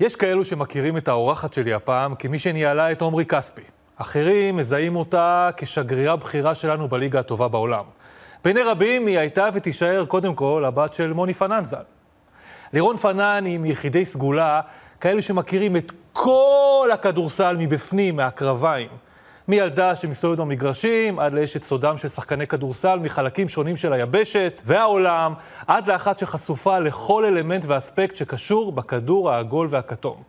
יש כאלו שמכירים את האורחת שלי הפעם כמי שניהלה את עומרי כספי. אחרים מזהים אותה כשגרירה בכירה שלנו בליגה הטובה בעולם. בעיני רבים היא הייתה ותישאר קודם כל הבת של מוני פנן ז"ל. לירון פנן היא מיחידי סגולה, כאלו שמכירים את כל הכדורסל מבפנים, מהקרביים. מילדה שמסתובבת במגרשים, עד לאשת סודם של שחקני כדורסל מחלקים שונים של היבשת והעולם, עד לאחת שחשופה לכל אלמנט ואספקט שקשור בכדור העגול והכתום.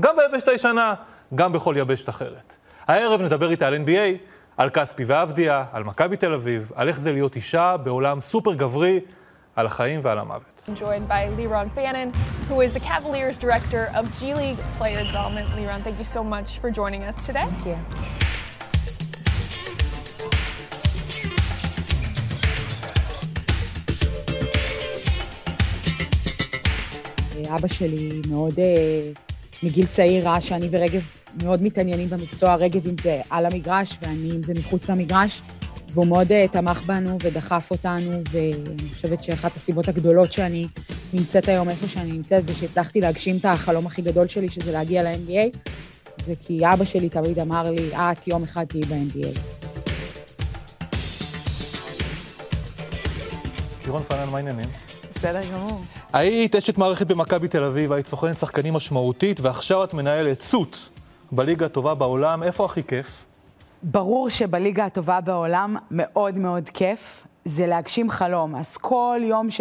גם ביבשת הישנה, גם בכל יבשת אחרת. הערב נדבר איתה על NBA, על כספי ועבדיה, על מכבי תל אביב, על איך זה להיות אישה בעולם סופר גברי, על החיים ועל המוות. joined by Leron Fannin, who is the Cavaliers director of G League Player Development. Leron, thank you so much for joining us today. Thank you. אבא שלי מאוד, אה, מגיל צעיר, ראה שאני ורגב מאוד מתעניינים במקצוע, רגב אם זה על המגרש ואני אם זה מחוץ למגרש, והוא מאוד אה, תמך בנו ודחף אותנו, ואני חושבת שאחת הסיבות הגדולות שאני נמצאת היום איפה שאני נמצאת, ושהצלחתי להגשים את החלום הכי גדול שלי, שזה להגיע ל-NBA, זה כי אבא שלי תמיד אמר לי, את יום אחד תהיי ב-NBA. לירון פנן, מה העניינים? בסדר גמור. היית אשת מערכת במכבי תל אביב, היית סוכנת שחקנים משמעותית, ועכשיו את מנהלת צות בליגה הטובה בעולם. איפה הכי כיף? ברור שבליגה הטובה בעולם מאוד מאוד כיף, זה להגשים חלום. אז כל יום ש...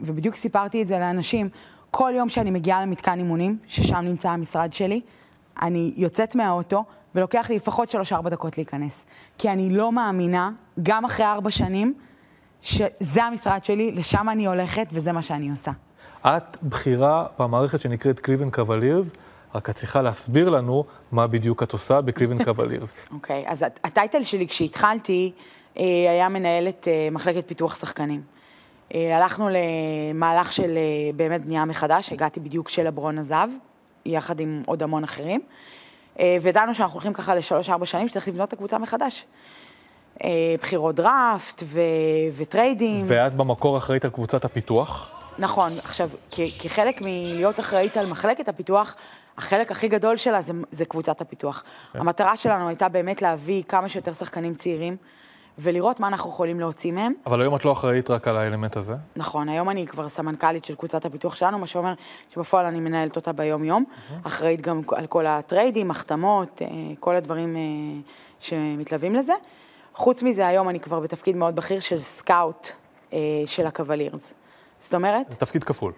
ובדיוק סיפרתי את זה לאנשים, כל יום שאני מגיעה למתקן אימונים, ששם נמצא המשרד שלי, אני יוצאת מהאוטו, ולוקח לי לפחות 3-4 דקות להיכנס. כי אני לא מאמינה, גם אחרי ארבע שנים, שזה המשרד שלי, לשם אני הולכת וזה מה שאני עושה. את בכירה במערכת שנקראת קליבן קוולירס, רק את צריכה להסביר לנו מה בדיוק את עושה בקליבן קוולירס. אוקיי, אז הטייטל שלי כשהתחלתי אה, היה מנהלת אה, מחלקת פיתוח שחקנים. אה, הלכנו למהלך של באמת בנייה מחדש, הגעתי בדיוק כשלברון עזב, יחד עם עוד המון אחרים, ודענו שאנחנו הולכים ככה לשלוש-ארבע שנים שצריך לבנות את הקבוצה מחדש. בחירות דראפט ו- וטריידים. ואת במקור אחראית על קבוצת הפיתוח? נכון. עכשיו, כ- כחלק מלהיות אחראית על מחלקת הפיתוח, החלק הכי גדול שלה זה, זה קבוצת הפיתוח. Okay. כן. המטרה שלנו הייתה באמת להביא כמה שיותר שחקנים צעירים, ולראות מה אנחנו יכולים להוציא מהם. אבל היום את לא אחראית רק על האלמנט הזה? נכון, היום אני כבר סמנכ"לית של קבוצת הפיתוח שלנו, מה שאומר שבפועל אני מנהלת אותה ביום-יום, mm-hmm. אחראית גם על כל הטריידים, החתמות, אה, כל הדברים אה, שמתלווים לזה. חוץ מזה, היום אני כבר בתפקיד מאוד בכיר של סקאוט אה, של הקוולירס. זאת אומרת... זה תפקיד כפול.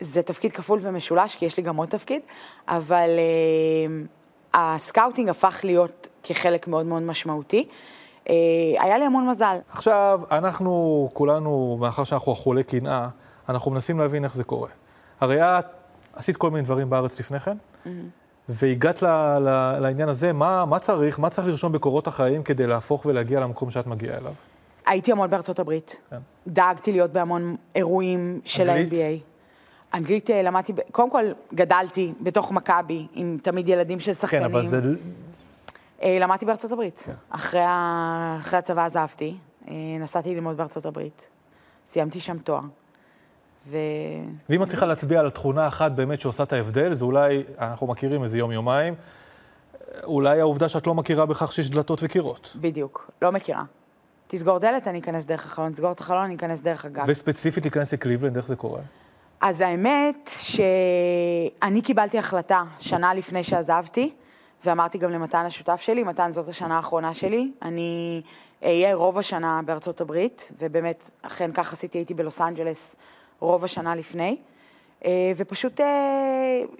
זה תפקיד כפול ומשולש, כי יש לי גם עוד תפקיד, אבל אה, ה scouting הפך להיות כחלק מאוד מאוד משמעותי. אה, היה לי המון מזל. עכשיו, אנחנו כולנו, מאחר שאנחנו אכולי קנאה, אנחנו מנסים להבין איך זה קורה. הרי את עשית כל מיני דברים בארץ לפני כן, mm-hmm. והגעת ל, ל, לעניין הזה, מה, מה צריך, מה צריך לרשום בקורות החיים כדי להפוך ולהגיע למקום שאת מגיעה אליו? הייתי המון בארצות הברית. כן. דאגתי להיות בהמון אירועים של ה-NBA. אנגלית אה, למדתי, קודם כל גדלתי בתוך מכבי, עם תמיד ילדים של שחקנים. כן, אבל זה... אה, למדתי בארצות הברית. כן. אחרי, ה... אחרי הצבא עזבתי, אה, נסעתי ללמוד בארצות הברית, סיימתי שם תואר. ו... ואם את צריכה להצביע על תכונה אחת באמת שעושה את ההבדל, זה אולי, אנחנו מכירים איזה יום-יומיים, אולי העובדה שאת לא מכירה בכך שיש דלתות וקירות. בדיוק, לא מכירה. תסגור דלת, אני אכנס דרך החלון, תסגור את החלון, אני אכנס דרך הגב. וספציפית להיכנס לקליבלנד, איך זה קורה? אז האמת שאני קיבלתי החלטה שנה לפני שעזבתי, ואמרתי גם למתן השותף שלי, מתן זאת השנה האחרונה שלי, אני אהיה רוב השנה בארצות הברית, ובאמת, אכן כך עשיתי, הייתי בלוס אנג'לס רוב השנה לפני, אה, ופשוט אה,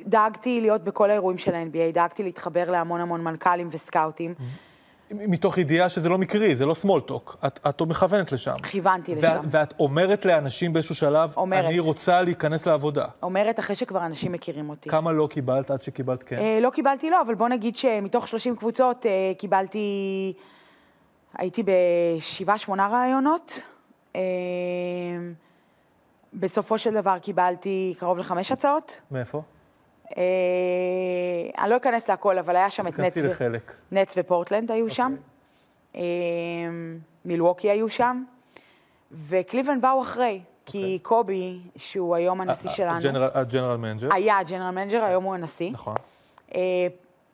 דאגתי להיות בכל האירועים של ה-NBA, דאגתי להתחבר להמון המון מנכ"לים וסקאוטים. מתוך ידיעה שזה לא מקרי, זה לא small talk, את, את מכוונת לשם. כיוונתי לשם. ואת, ואת אומרת לאנשים באיזשהו שלב, אומרת. אני רוצה להיכנס לעבודה. אומרת אחרי שכבר אנשים מכירים אותי. כמה לא קיבלת עד שקיבלת כן? אה, לא קיבלתי לא, אבל בוא נגיד שמתוך 30 קבוצות אה, קיבלתי, הייתי בשבעה, שמונה ראיונות. אה, בסופו של דבר קיבלתי קרוב לחמש הצעות. מאיפה? אה, אני לא אכנס להכל, אבל היה שם את נץ, ו... נץ ופורטלנד היו אוקיי. אוקיי. שם, אה, מילווקי היו שם, וקליבלנד באו אחרי. כי קובי, שהוא היום אה, הנשיא שלנו, ה general manager. היה ה general manager, היום הוא הנשיא. נכון. אה,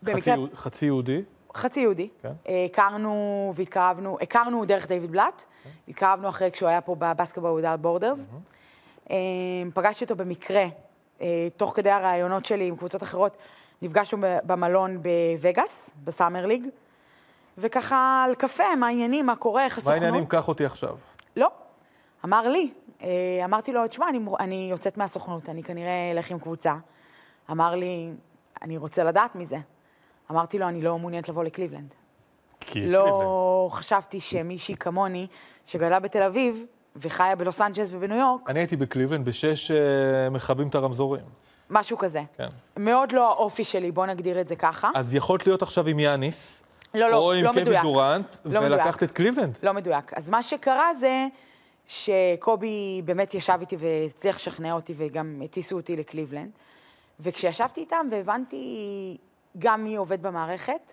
חצי במקרה, יהוד- חצי יהודי. חצי יהודי. כן. אה, הכרנו והתקרבנו, הכרנו דרך דיוויד בלאט, התקרבנו אחרי כשהוא היה פה ב Basketball Without Borders. פגשתי אותו במקרה, אה, תוך כדי הראיונות שלי עם קבוצות אחרות, נפגשנו במלון בווגאס, ב summer league, וככה על קפה, מה העניינים, מה קורה, איך מה הסוכנות. העניינים? קח אותי עכשיו. לא, אמר לי. אה, אמרתי לו, תשמע, אני, אני יוצאת מהסוכנות, אני כנראה אלך עם קבוצה. אמר לי, אני רוצה לדעת מזה. אמרתי לו, אני לא מעוניינת לבוא לקליבלנד. כי לא חשבתי שמישהי כמוני, שגדלה בתל אביב, וחיה בלוס אנג'לס ובניו יורק, אני הייתי בקליבלנד בשש אה, מכבים את הרמזורים. משהו כזה. כן. מאוד לא האופי שלי, בוא נגדיר את זה ככה. אז יכולת להיות עכשיו עם יאניס, לא, לא, או עם לא קווין מדויק. דורנט, לא ולקחת מדויק. את קליבלנד. לא מדויק. אז מה שקרה זה שקובי באמת ישב איתי והצליח לשכנע אותי וגם הטיסו אותי לקליבלנד. וכשישבתי איתם והבנתי גם מי עובד במערכת,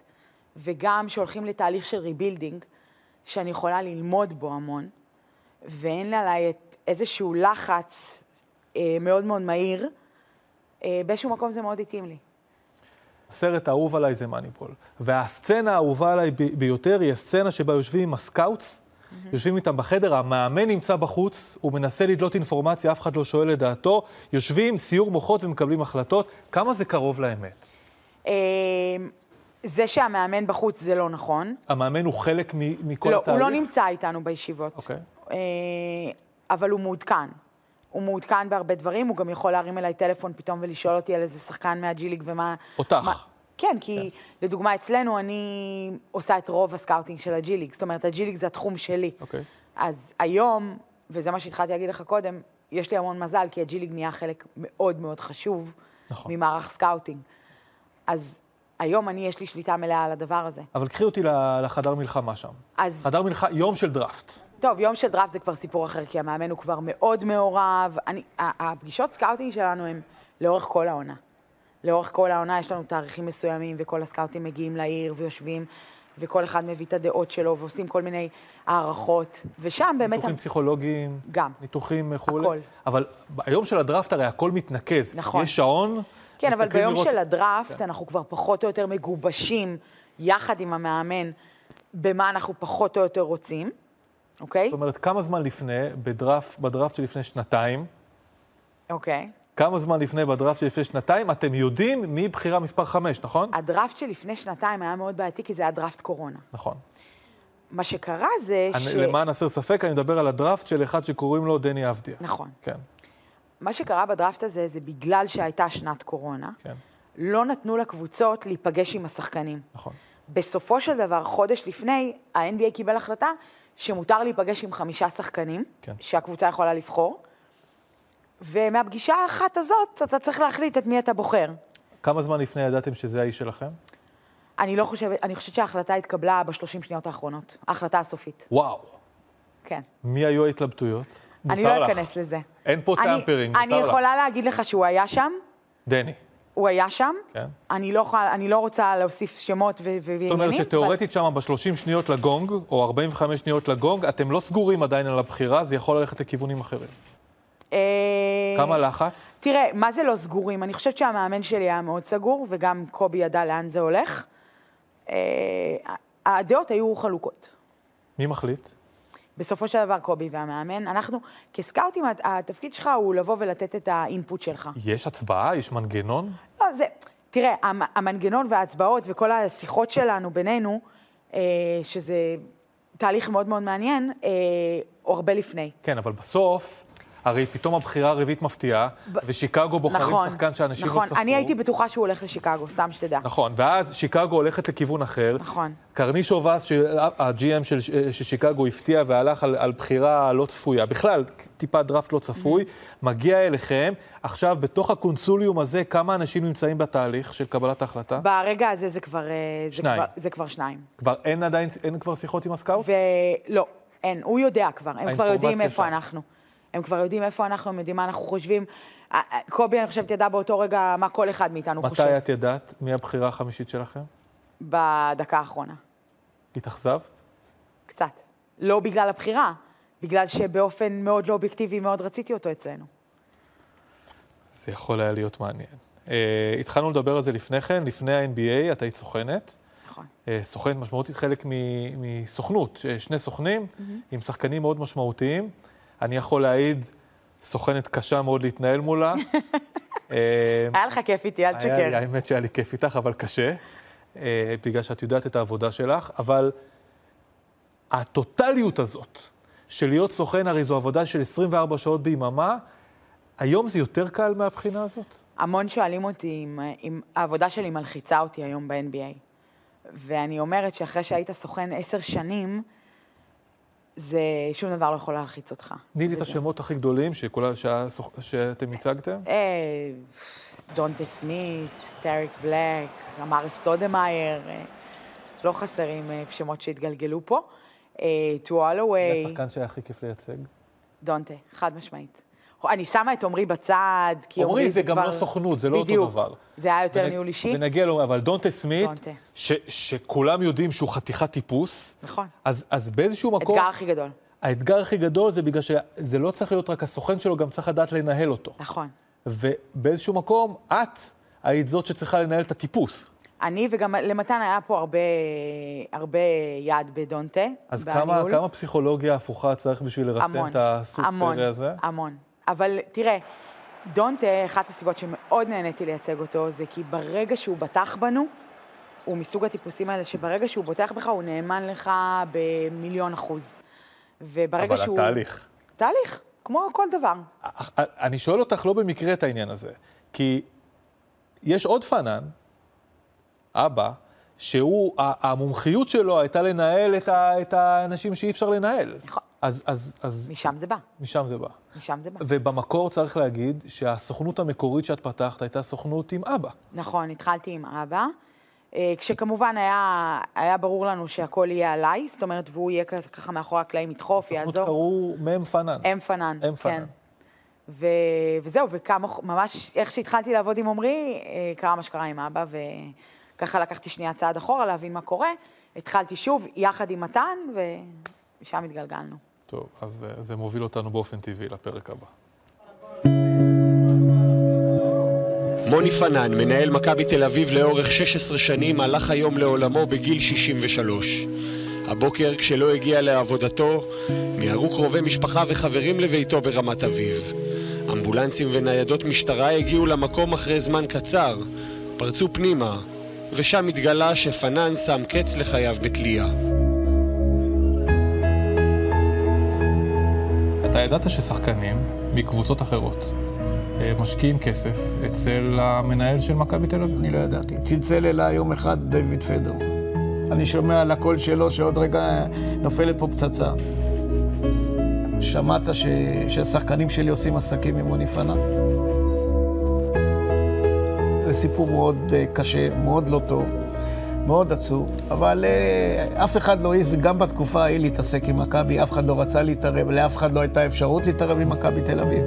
וגם שהולכים לתהליך של rebuilding, שאני יכולה ללמוד בו המון, ואין עליי את איזשהו לחץ אה, מאוד מאוד מהיר, אה, באיזשהו מקום זה מאוד התאים לי. הסרט האהוב עליי זה מאניבול. והסצנה האהובה עליי ב- ביותר היא הסצנה שבה יושבים עם ה scouts, יושבים איתם בחדר, המאמן נמצא בחוץ, הוא מנסה לדלות אינפורמציה, אף אחד לא שואל את דעתו, יושבים, סיור מוחות ומקבלים החלטות. כמה זה קרוב לאמת? אה, זה שהמאמן בחוץ זה לא נכון. המאמן הוא חלק מ- מכל לא, התהליך? הוא לא נמצא איתנו בישיבות. אוקיי. אה, אבל הוא מעודכן. הוא מעודכן בהרבה דברים, הוא גם יכול להרים אליי טלפון פתאום ולשאול אותי על איזה שחקן מה G League ומה... אותך. מה- כן, כי לדוגמה אצלנו אני עושה את רוב ה scouting של ה G League, זאת אומרת ה G League זה התחום שלי. אוקיי. אז היום, וזה מה שהתחלתי להגיד לך קודם, יש לי המון מזל, כי ה G League נהיה חלק מאוד מאוד חשוב נכון. ממערך scouting. אז היום אני, יש לי שליטה מלאה על הדבר הזה. אבל קחי אותי לחדר מלחמה שם. אז חדר מלחמה, יום של דראפט. טוב, יום של דראפט זה כבר סיפור אחר, כי המאמן הוא כבר מאוד מעורב. אני, הפגישות scouting שלנו הן לאורך כל העונה. לאורך כל העונה יש לנו תאריכים מסוימים, וכל הסקאוטים מגיעים לעיר ויושבים, וכל אחד מביא את הדעות שלו, ועושים כל מיני הערכות. ושם באמת... ניתוחים פסיכולוגיים, גם. ניתוחים וכולי. הכל. אבל ביום של הדראפט הרי הכל מתנקז. נכון. יש שעון. כן, אבל ביום לראות- של הדראפט אנחנו כבר פחות או יותר מגובשים, יחד עם המאמן, במה אנחנו פחות או יותר רוצים, אוקיי? זאת אומרת, כמה זמן לפני, בדראפט, בדראפט שלפני שנתיים, אוקיי. כמה זמן לפני בדראפט שלפני שנתיים, אתם יודעים מי בחירה מספר 5, נכון? הדראפט שלפני שנתיים היה מאוד בעייתי, כי זה היה דראפט קורונה. נכון. מה שקרה זה אני, ש... למען הסר ספק, אני מדבר על הדראפט של אחד שקוראים לו דני אבדיה. נכון. כן, מה שקרה בדראפט הזה זה בגלל שהייתה שנת קורונה, כן, לא נתנו לקבוצות להיפגש עם השחקנים. נכון. בסופו של דבר, חודש לפני, ה-NBA קיבל החלטה שמותר להיפגש עם חמישה שחקנים, כן. שהקבוצה יכולה לבחור, ומהפגישה האחת הזאת אתה צריך להחליט את מי אתה בוחר. כמה זמן לפני ידעתם שזה האיש שלכם? אני לא חושבת, אני חושבת שההחלטה התקבלה בשלושים שניות האחרונות, ההחלטה הסופית, וואו. כן. מי היו ההתלבטויות? אני לא. אכנס לזה. אין פה אני- טמפרינג, אני מותר לך. יכולה להגיד לך שהוא היה שם, דני. הוא היה שם. כן. אני לא, יכולה, אני לא רוצה להוסיף שמות ועניינים. זאת אומרת שתיאורטית שם ב-30 שניות לגונג, או 45 שניות לגונג, אתם לא סגורים עדיין על הבחירה, זה יכול ללכת לכיוונים אחרים. אה, כמה לחץ? תראה, מה זה לא סגורים? אני חושבת שהמאמן שלי היה מאוד סגור, וגם קובי ידע לאן זה הולך. אה, הדעות היו חלוקות. מי מחליט? בסופו של דבר, קובי והמאמן, אנחנו, כסקאוטים, התפקיד שלך הוא לבוא ולתת את האינפוט שלך. יש הצבעה? יש מנגנון? לא, זה... תראה, המ- המנגנון וההצבעות וכל השיחות שלנו בינינו, אה, שזה תהליך מאוד מאוד מעניין, אה, הוא הרבה לפני. כן, אבל בסוף, הרי פתאום הבחירה הרביעית מפתיעה, ב- ושיקגו בוחרים נכון, שחקן שאנשים נכון. לא צפו. אני הייתי בטוחה שהוא הולך לשיקגו, סתם שתדע. נכון, ואז שיקגו הולכת לכיוון אחר. נכון. קרנישו וס, ה-GM של, של שיקגו, הפתיע והלך על, על בחירה לא צפויה. בכלל, טיפה דראפט לא צפוי, מגיע אליכם. עכשיו, בתוך הקונסוליום הזה, כמה אנשים נמצאים בתהליך של קבלת ההחלטה? ברגע הזה זה כבר, אה, זה שניים. כבר, זה כבר שניים. כבר אין עדיין, אין כבר שיחות עם ה scouts? ולא, אין, הוא יודע כבר, הם כבר יודעים איפה שם. אנחנו. הם כבר יודעים איפה אנחנו, הם יודעים מה אנחנו חושבים. אה, אה, קובי, אני חושבת, ידע באותו רגע מה כל אחד מאיתנו חושב. מתי את ידעת מי הבחירה החמישית שלכם? בדקה האחרונה. התאכזבת? קצת. לא בגלל הבחירה, בגלל שבאופן מאוד לא אובייקטיבי מאוד רציתי אותו אצלנו. זה יכול היה להיות מעניין. Uh, התחלנו לדבר על זה לפני כן, לפני ה-NBA, את היית סוכנת. נכון. Uh, סוכנת משמעותית, חלק מסוכנות, שני סוכנים mm-hmm. עם שחקנים מאוד משמעותיים. אני יכול להעיד, סוכנת קשה מאוד להתנהל מולה. היה לך כיף איתי, אל תשקר. האמת שהיה לי כיף איתך, אבל קשה, אה, בגלל שאת יודעת את העבודה שלך, אבל הטוטליות הזאת של להיות סוכן, הרי זו עבודה של 24 שעות ביממה, היום זה יותר קל מהבחינה הזאת? המון שואלים אותי אם, אם העבודה שלי מלחיצה אותי היום ב-NBA. ואני אומרת שאחרי שהיית סוכן עשר שנים, זה שום דבר לא יכול להלחיץ אותך. תני לי את השמות הכי גדולים שכולה, שהסוכ... שאתם הצגתם. אה, דונטה סמית, טאריק בלאק, אמארה סטודמאייר, אה, לא חסרים אה, שמות שהתגלגלו פה. טו הלווי. מי השחקן שהיה הכי כיף לייצג? דונטה, חד משמעית. אני שמה את עמרי בצד, כי עמרי זה, זה כבר... עמרי זה גם לא סוכנות, זה לא בדיוק. אותו דבר. זה היה יותר ונ... ניהול אישי. ונגיע לו, אבל דונטה סמית, דונטה. ש... שכולם יודעים שהוא חתיכת טיפוס. נכון. אז, אז באיזשהו מקום... אתגר הכי גדול. האתגר הכי גדול זה בגלל שזה לא צריך להיות רק הסוכן שלו, גם צריך לדעת לנהל אותו. נכון. ובאיזשהו מקום, את היית זאת שצריכה לנהל את הטיפוס. אני וגם למתן היה פה הרבה, הרבה יד בדונטה. אז כמה, כמה פסיכולוגיה הפוכה צריך בשביל לרסן את הסוס פרא הזה? המון, המון. אבל תראה, דונטה, אחת הסיבות שמאוד נהניתי לייצג אותו, זה כי ברגע שהוא בטח בנו, הוא מסוג הטיפוסים האלה שברגע שהוא בוטח בך, הוא נאמן לך במיליון אחוז. וברגע אבל שהוא... אבל התהליך. תהליך, כמו כל דבר. אני שואל אותך לא במקרה את העניין הזה, כי יש עוד פאנן, אבא, שהוא, המומחיות שלו הייתה לנהל את, ה, את האנשים שאי אפשר לנהל. נכון. אז, אז, אז... משם זה בא. משם זה בא. משם זה בא. ובמקור צריך להגיד שהסוכנות המקורית שאת פתחת הייתה סוכנות עם אבא. נכון, התחלתי עם אבא. אה, כשכמובן היה, היה ברור לנו שהכל יהיה עליי, זאת אומרת, והוא יהיה ככה מאחורי הקלעים, ידחוף, יעזור. הסוכנות קראו מ' פנן. אם פנן, אם פנן. כן. ו... וזהו, וכמה, ממש, איך שהתחלתי לעבוד עם עמרי, אה, קרה מה שקרה עם אבא, וככה לקחתי שנייה צעד אחורה להבין מה קורה. התחלתי שוב, יחד עם מתן, ומשם התגלגלנו. טוב, אז אה, זה מוביל אותנו באופן טבעי לפרק הבא. מוני פנן, מנהל מכבי תל אביב לאורך 16 שנים, הלך היום לעולמו בגיל 63. הבוקר, כשלא הגיע לעבודתו, מיהרו קרובי משפחה וחברים לביתו ברמת אביב. אמבולנסים וניידות משטרה הגיעו למקום אחרי זמן קצר, פרצו פנימה, ושם התגלה שפנן שם קץ לחייו בתלייה. אתה ידעת ששחקנים מקבוצות אחרות אה, משקיעים כסף אצל המנהל של מכבי תל אביב? אני לא ידעתי. צלצל אליי יום אחד דיוויד פדר. אני שומע על הקול שלו שעוד רגע נופלת פה פצצה. שמעת ש... שהשחקנים שלי עושים עסקים עם מוני פנה? זה סיפור מאוד אה, קשה, מאוד לא טוב. מאוד עצוב, אבל uh, אף אחד לא העז, גם בתקופה ההיא להתעסק עם מכבי, אף אחד לא רצה להתערב, לאף אחד לא הייתה אפשרות להתערב עם מכבי תל אביב.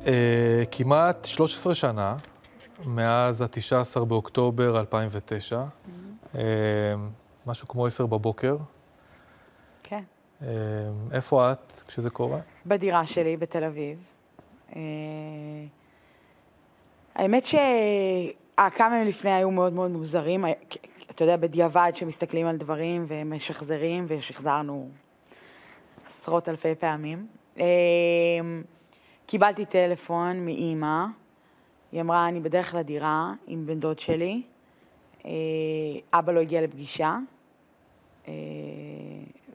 Uh, כמעט 13 שנה, מאז ה-19 באוקטובר 2009, mm-hmm. uh, משהו כמו 10 בבוקר. כן. Uh, איפה את כשזה קורה? בדירה שלי בתל אביב. Uh, האמת שהכמה ימים לפני היו מאוד מאוד מוזרים. אתה יודע, בדיעבד שמסתכלים על דברים ומשחזרים, ושחזרנו עשרות אלפי פעמים. אמ, קיבלתי טלפון מאימא, היא אמרה, אני בדרך לדירה עם בן דוד שלי, אה, אבא לא הגיע לפגישה, אה,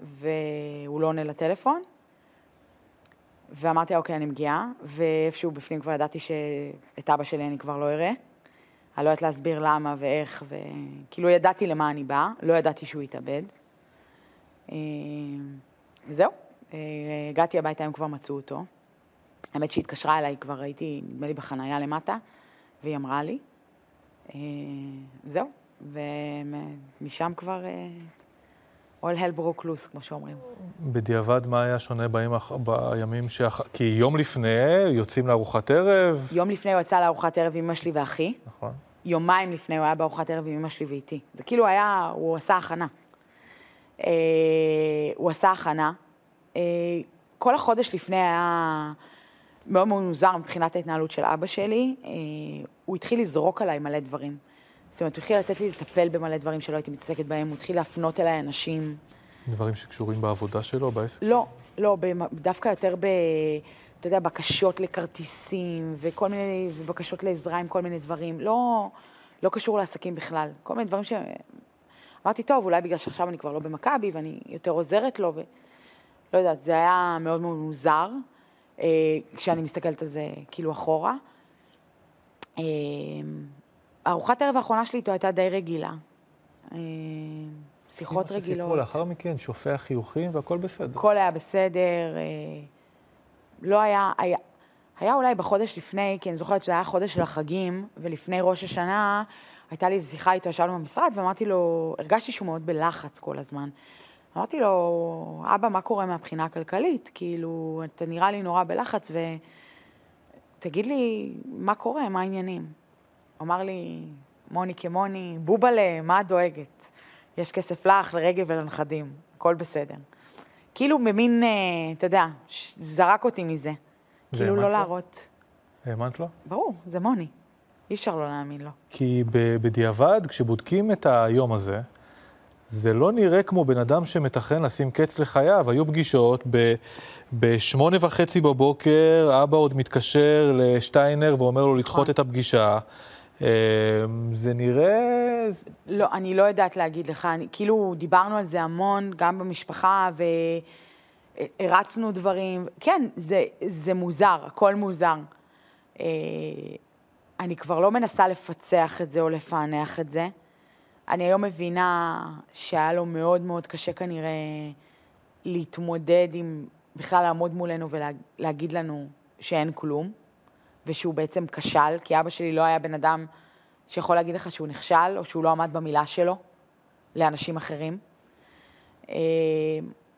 והוא לא עונה לטלפון. ואמרתי אוקיי, אני מגיעה, ואיפשהו בפנים כבר ידעתי שאת אבא שלי אני כבר לא אראה. אני לא יודעת להסביר למה ואיך, וכאילו ידעתי למה אני באה, לא ידעתי שהוא יתאבד. אה, וזהו, אה, הגעתי הביתה, הם כבר מצאו אותו. האמת שהיא התקשרה אליי, כבר הייתי, נדמה לי, בחנייה למטה, והיא אמרה לי. אה, זהו, ומשם כבר All hell broke loose, כמו שאומרים. בדיעבד, מה היה שונה בימים, בימים ש... כי יום לפני יוצאים לארוחת ערב. יום לפני הוא יצא לארוחת ערב עם אמא שלי ואחי. נכון. יומיים לפני הוא היה בארוחת ערב עם אמא שלי ואיתי. זה כאילו היה, הוא עשה הכנה. אה, הוא עשה הכנה. אה, כל החודש לפני היה מאוד מאוד מוזר מבחינת ההתנהלות של אבא שלי. אה, הוא התחיל לזרוק עליי מלא דברים. זאת אומרת, הוא התחיל לתת לי לטפל במלא דברים שלא הייתי מתעסקת בהם, הוא התחיל להפנות אליי אנשים. דברים שקשורים בעבודה שלו, בעסק? לא, לא, דווקא יותר ב... אתה יודע, בקשות לכרטיסים, וכל מיני, ובקשות לעזרה עם כל מיני דברים. לא, לא קשור לעסקים בכלל. כל מיני דברים ש... אמרתי, טוב, אולי בגלל שעכשיו אני כבר לא במכבי, ואני יותר עוזרת לו, ו... לא יודעת, זה היה מאוד מאוד מוזר, אה, כשאני מסתכלת על זה כאילו אחורה. אה, ארוחת הערב האחרונה שלי איתו הייתה די רגילה. אה, שיחות רגילות. לאחר מכן, שופע חיוכים והכל בסדר. הכל היה בסדר, אה, לא היה, היה, היה אולי בחודש לפני, כי אני זוכרת שזה היה חודש של החגים, ולפני ראש השנה הייתה לי שיחה איתו, ישבנו במשרד, ואמרתי לו, הרגשתי שהוא מאוד בלחץ כל הזמן. אמרתי לו, אבא, מה קורה מהבחינה הכלכלית? כאילו, אתה נראה לי נורא בלחץ, ותגיד לי, מה קורה, מה העניינים? אמר לי, מוני כמוני, בובלה, מה את דואגת? יש כסף לך, לרגב ולנכדים, הכל בסדר. כאילו במין, אה, אתה יודע, זרק אותי מזה. כאילו לא לו? להראות. האמנת לו? ברור, זה מוני. אי אפשר לא להאמין לו. כי בדיעבד, כשבודקים את היום הזה, זה לא נראה כמו בן אדם שמתכנן לשים קץ לחייו. היו פגישות בשמונה וחצי בבוקר, אבא עוד מתקשר לשטיינר ואומר לו לדחות נכון. את הפגישה. אה, זה נראה... לא, אני לא יודעת להגיד לך, אני, כאילו דיברנו על זה המון, גם במשפחה, והרצנו דברים. כן, זה, זה מוזר, הכל מוזר. אה, אני כבר לא מנסה לפצח את זה או לפענח את זה. אני היום מבינה שהיה לו מאוד מאוד קשה כנראה להתמודד עם, בכלל לעמוד מולנו ולהגיד לנו שאין כלום, ושהוא בעצם כשל, כי אבא שלי לא היה בן אדם שיכול להגיד לך שהוא נכשל, או שהוא לא עמד במילה שלו לאנשים אחרים. אה,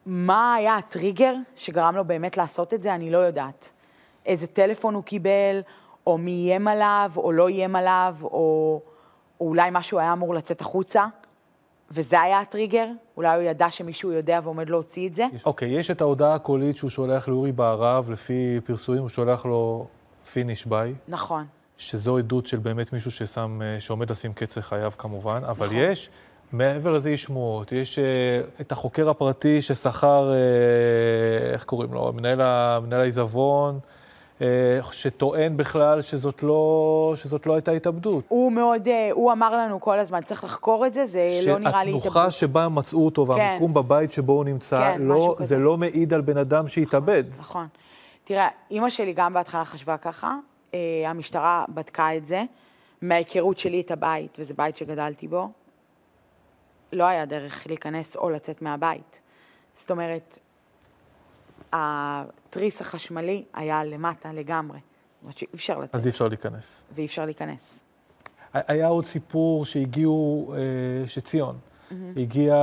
מה היה הטריגר שגרם לו באמת לעשות את זה, אני לא יודעת. איזה טלפון הוא קיבל, או מי איים עליו, או לא איים עליו, או, או אולי משהו היה אמור לצאת החוצה, וזה היה הטריגר? אולי הוא ידע שמישהו יודע ועומד להוציא את זה? אוקיי, יש את ההודעה הקולית שהוא שולח לאורי בהרב, לפי פרסומים הוא שולח לו פיניש ביי. נכון. שזו עדות של באמת מישהו ששם, אה, שעומד לשים קץ לחייו כמובן, אבל נכון. יש, מעבר לזה יש שמועות, יש אה, את החוקר הפרטי ששכר, אה, איך קוראים לו, מנהל, מנהל העיזבון, אה, שטוען בכלל שזאת לא, שזאת לא הייתה התאבדות. הוא מאוד, אה, הוא אמר לנו כל הזמן, צריך לחקור את זה, זה לא נראה לי שהתנוחה התאבדות. שבה מצאו אותו והמיקום בבית שבו הוא נמצא, כן, לא, זה כזה. לא מעיד על בן אדם שהתאבד. נכון. תראה, אימא שלי גם בהתחלה חשבה ככה, אה, המשטרה בדקה את זה, מההיכרות שלי את הבית, וזה בית שגדלתי בו, לא היה דרך להיכנס או לצאת מהבית. זאת אומרת, התריס החשמלי היה למטה לגמרי. זאת אומרת שאי אפשר לצאת אז אי אפשר להיכנס. ואי אפשר להיכנס. היה עוד סיפור שהגיעו, אה, שציון הגיע,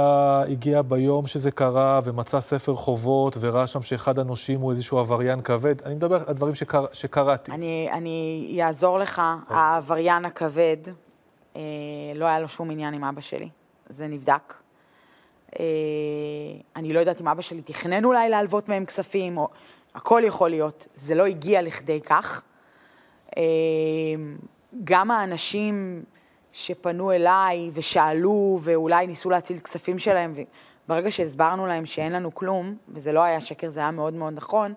הגיע ביום שזה קרה ומצא ספר חובות וראה שם שאחד הנושים הוא איזשהו עבריין כבד. אני מדבר על דברים שקר, שקראתי. אני, אני אעזור לך, העבריין הכבד, אה, לא היה לו שום עניין עם אבא שלי, זה נבדק. אה, אני לא יודעת אם אבא שלי תכנן אולי להלוות מהם כספים, או הכל יכול להיות, זה לא הגיע לכדי כך. אה, גם האנשים שפנו אליי ושאלו ואולי ניסו להציל כספים שלהם, וברגע שהסברנו להם שאין לנו כלום, וזה לא היה שקר, זה היה מאוד מאוד נכון,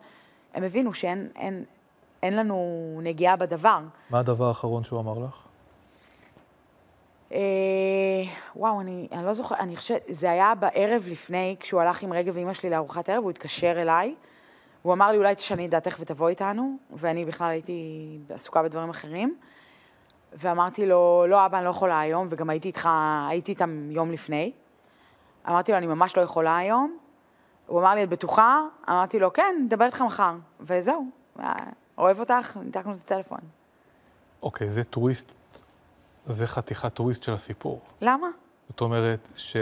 הם הבינו שאין אין, אין לנו נגיעה בדבר. מה הדבר האחרון שהוא אמר לך? אה, וואו, אני, אני לא זוכרת, אני חושבת, זה היה בערב לפני, כשהוא הלך עם רגב ואימא שלי לארוחת ערב, הוא התקשר אליי, והוא אמר לי, אולי תשני את דעתך ותבוא איתנו, ואני בכלל הייתי עסוקה בדברים אחרים. ואמרתי לו, לא, אבא, אני לא יכולה היום, וגם הייתי איתך, הייתי איתם יום לפני. אמרתי לו, אני ממש לא יכולה היום. הוא אמר לי, את בטוחה? אמרתי לו, כן, נדבר איתך מחר. וזהו, אה, אוהב אותך, ניתקנו את הטלפון. אוקיי, זה טוויסט, זה חתיכת טוויסט של הסיפור. למה? זאת אומרת ש...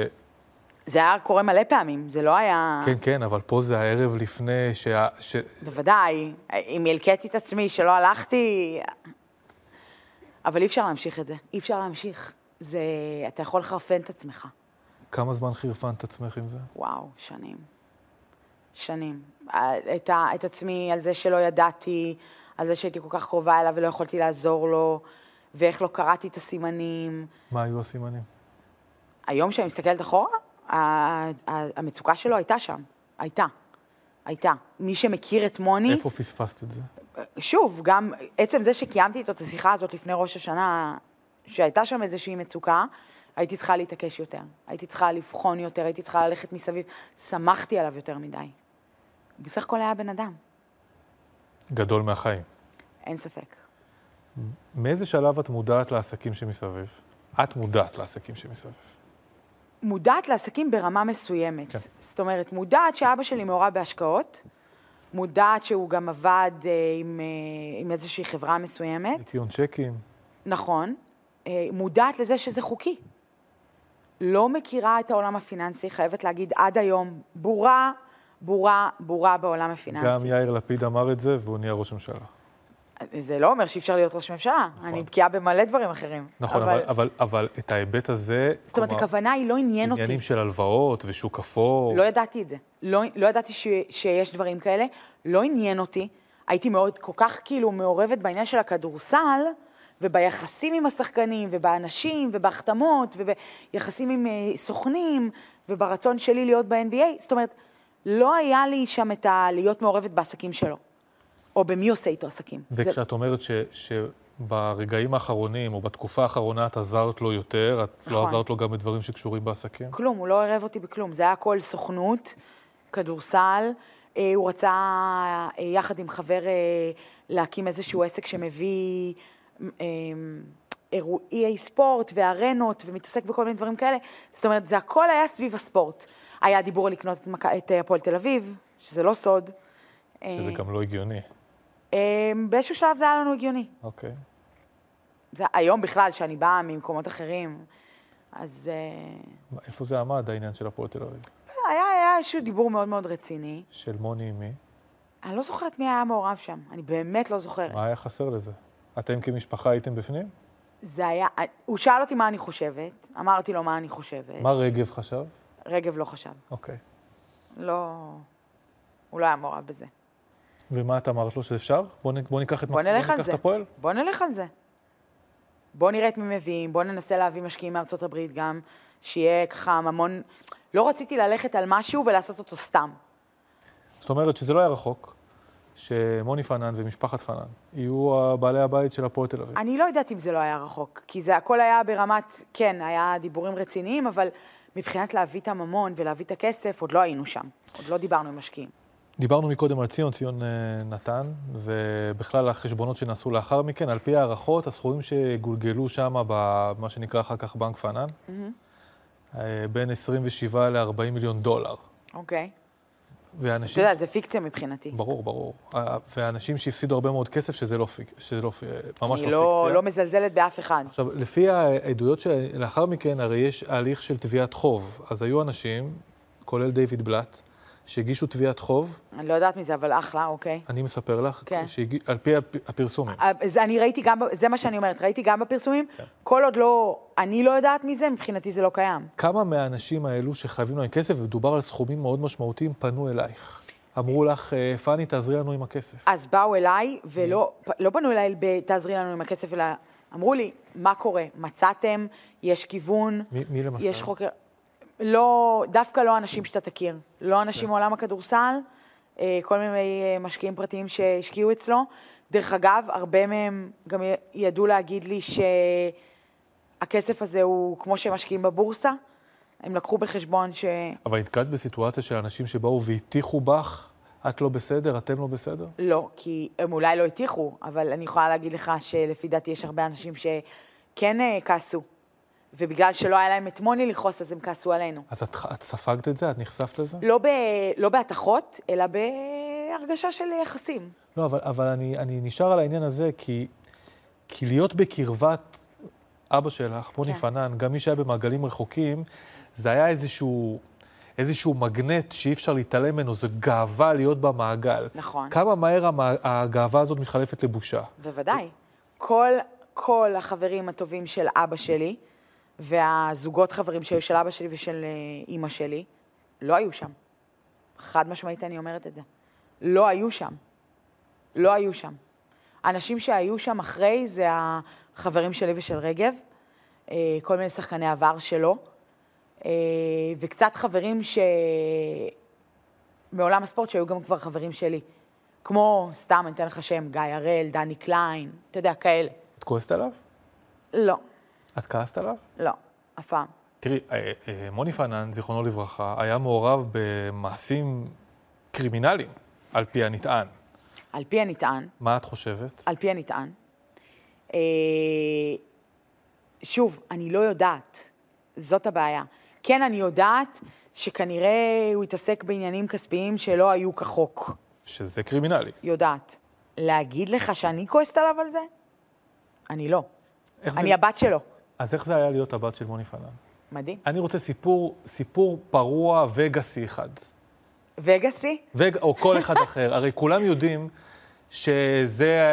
זה היה קורה מלא פעמים, זה לא היה... כן, כן, אבל פה זה הערב לפני שה... ש... בוודאי. אם הלקטתי את עצמי שלא הלכתי... אבל אי אפשר להמשיך את זה. אי אפשר להמשיך. זה... אתה יכול לחרפן את עצמך. כמה זמן חירפנת את עצמך עם זה? וואו, שנים. שנים. את, ה, את עצמי על זה שלא ידעתי, על זה שהייתי כל כך קרובה אליו ולא יכולתי לעזור לו, ואיך לא קראתי את הסימנים. מה היו הסימנים? היום כשאני מסתכלת אחורה, המצוקה שלו הייתה שם. הייתה. הייתה. מי שמכיר את מוני... איפה פספסת את זה? שוב, גם עצם זה שקיימתי איתו את השיחה הזאת לפני ראש השנה, שהייתה שם איזושהי מצוקה, הייתי צריכה להתעקש יותר. הייתי צריכה לבחון יותר, הייתי צריכה ללכת מסביב. שמחתי עליו יותר מדי. הוא בסך הכל היה בן אדם, גדול מהחיים. אין ספק. מאיזה שלב את מודעת לעסקים שמסביב? את מודעת לעסקים שמסביב. מודעת לעסקים ברמה מסוימת. כן. זאת אומרת, מודעת שאבא שלי מעורב בהשקעות, מודעת שהוא גם עבד אה, עם, אה, עם איזושהי חברה מסוימת, ניקיון צ'קים. נכון, אה, מודעת לזה שזה חוקי. לא מכירה את העולם הפיננסי, חייבת להגיד עד היום, בורה, בורה, בורה בעולם הפיננסי. גם יאיר לפיד אמר את זה, והוא נהיה ראש ממשלה. זה לא אומר שאי אפשר להיות ראש ממשלה, נכון. אני בקיאה במלא דברים אחרים. נכון, אבל, אבל, אבל את ההיבט הזה... זאת אומרת, הכוונה היא לא עניין אותי. עניינים של הלוואות ושוק אפור. לא ידעתי את זה. לא, לא ידעתי ש, שיש דברים כאלה. לא עניין אותי. הייתי מאוד, כל כך כאילו מעורבת בעניין של הכדורסל, וביחסים עם השחקנים, ובאנשים, ובהחתמות, וביחסים עם uh, סוכנים, וברצון שלי להיות ב-NBA. זאת אומרת, לא היה לי שם את ה... להיות מעורבת בעסקים שלו. או במי עושה איתו עסקים. וכשאת אומרת ש, שברגעים האחרונים, או בתקופה האחרונה, את עזרת לו יותר, את לא נכון. עזרת לו גם בדברים שקשורים בעסקים? כלום, הוא לא ערב אותי בכלום. זה היה הכל סוכנות, כדורסל. אה, הוא רצה אה, יחד עם חבר אה, להקים איזשהו עסק שמביא אה, אירועי ספורט וארנות ומתעסק בכל מיני דברים כאלה. זאת אומרת, זה הכל היה סביב הספורט. היה דיבור על לקנות את, מק... את אה, הפועל תל אביב, שזה לא סוד. שזה גם לא הגיוני. אה, באיזשהו שלב זה היה לנו הגיוני. אוקיי. זה, היום בכלל, שאני באה ממקומות אחרים, אז אה, איפה זה עמד, העניין של הפועל תל אביב? היה, היה איזשהו דיבור מאוד מאוד רציני. של מוני עם מי? אני לא זוכרת מי היה מעורב שם, אני באמת לא זוכרת. מה היה חסר לזה? אתם כמשפחה הייתם בפנים? זה היה, הוא שאל אותי מה אני חושבת, אמרתי לו מה אני חושבת. מה רגב חשב? רגב לא חשב. אוקיי. לא... הוא לא היה מעורב בזה. ומה את אמרת לו שאפשר? בוא, נ, בוא ניקח את בוא נלך על ניקח זה. את הפועל? בוא נלך על זה. בוא נראה את מי מביאים, בוא ננסה להביא משקיעים מארצות הברית גם, שיהיה ככה ממון... לא רציתי ללכת על משהו ולעשות אותו סתם. זאת אומרת שזה לא היה רחוק, שמוני פנן ומשפחת פנן יהיו בעלי הבית של הפועל תל אביב. אני לא יודעת אם זה לא היה רחוק, כי זה הכל היה ברמת, כן, היה דיבורים רציניים, אבל מבחינת להביא את הממון ולהביא את הכסף, עוד לא היינו שם. עוד לא דיברנו עם משקיעים. דיברנו מקודם על ציון, ציון אה, נתן, ובכלל החשבונות שנעשו לאחר מכן, על פי הערכות, הסכומים שגולגלו שם במה שנקרא אחר כך בנק פנן, אה, בין 27 ל-40 מיליון דולר. אוקיי. אתה ואנשים... יודע, זה פיקציה מבחינתי. ברור, ברור. אה, ואנשים שהפסידו הרבה מאוד כסף, שזה לא פיק... שזה לא... ממש אני לא לא, פיקציה. לא מזלזלת באף אחד. עכשיו, לפי העדויות שלאחר מכן, הרי יש הליך של תביעת חוב. אז היו אנשים, כולל דיוויד בלאט, שהגישו תביעת חוב, אני לא יודעת מזה, אבל אחלה, אוקיי. אני מספר לך, כן. שהגיע, על פי הפ- הפרסומים. אה, זה, אני ראיתי גם, זה מה שאני אומרת, ראיתי גם בפרסומים, כן. כל עוד לא, אני לא יודעת מזה, מבחינתי זה לא קיים. כמה מהאנשים האלו שחייבים להם כסף, ומדובר על סכומים מאוד משמעותיים, פנו אלייך? אמרו לך, אה, פאני, תעזרי לנו עם הכסף. אז באו אליי, ולא לא פנו אליי ב- תעזרי לנו עם הכסף, אלא אמרו לי, מה קורה? מצאתם? יש כיוון? מי, מי למשל? יש חוקר... לא, דווקא לא אנשים שאתה תכיר. לא אנשים מעולם הכדורסל, אה, כל מיני אה, משקיעים פרטיים שהשקיעו אצלו. דרך אגב, הרבה מהם גם ידעו להגיד לי שהכסף הזה הוא כמו שהם משקיעים בבורסה. הם לקחו בחשבון ש... אבל נתקלת בסיטואציה של אנשים שבאו והטיחו בך, את לא בסדר, אתם לא בסדר? לא, כי הם אולי לא הטיחו, אבל אני יכולה להגיד לך שלפי דעתי יש הרבה אנשים שכן אה, כעסו. ובגלל שלא היה להם את מוני לכעוס, אז הם כעסו עלינו. אז את, את ספגת את זה? את נחשפת לזה? לא, ב, לא בהתכות, אלא בהרגשה של יחסים. לא, אבל, אבל אני, אני נשאר על העניין הזה, כי, כי להיות בקרבת אבא שלך, מוני כן. פנן, גם מי שהיה במעגלים רחוקים, זה היה איזשהו, איזשהו מגנט שאי אפשר להתעלם ממנו, זו גאווה להיות במעגל. נכון. כמה מהר המע... הגאווה הזאת מתחלפת לבושה. בוודאי. כל, כל החברים הטובים של אבא שלי, והזוגות חברים שהיו של אבא שלי ושל אה, אימא שלי, לא היו שם. חד משמעית אני אומרת את זה. לא היו שם. לא היו שם. האנשים שהיו שם אחרי זה החברים שלי ושל רגב, אה, כל מיני שחקני עבר שלו, אה, וקצת חברים ש... מעולם הספורט שהיו גם כבר חברים שלי. כמו, סתם, אני אתן לך שם, גיא הראל, דני קליין, אתה יודע, כאלה. את כועסת עליו? לא, את כעסת עליו? לא, אף פעם. תראי, אה, אה, מוני פנן, זיכרונו לברכה, היה מעורב במעשים קרימינליים, על פי הנטען. על פי הנטען, מה את חושבת? על פי הנטען, אה, שוב, אני לא יודעת, זאת הבעיה. כן, אני יודעת שכנראה הוא התעסק בעניינים כספיים שלא היו כחוק. שזה קרימינלי. יודעת. להגיד לך שאני כועסת עליו על זה? אני לא. איך זה- אני הבת שלו. אז איך זה היה להיות הבת של מוני פנן? מדהים. אני רוצה סיפור, סיפור פרוע וגאסי אחד. וגאסי? וג... או כל אחד אחר. הרי כולם יודעים שזה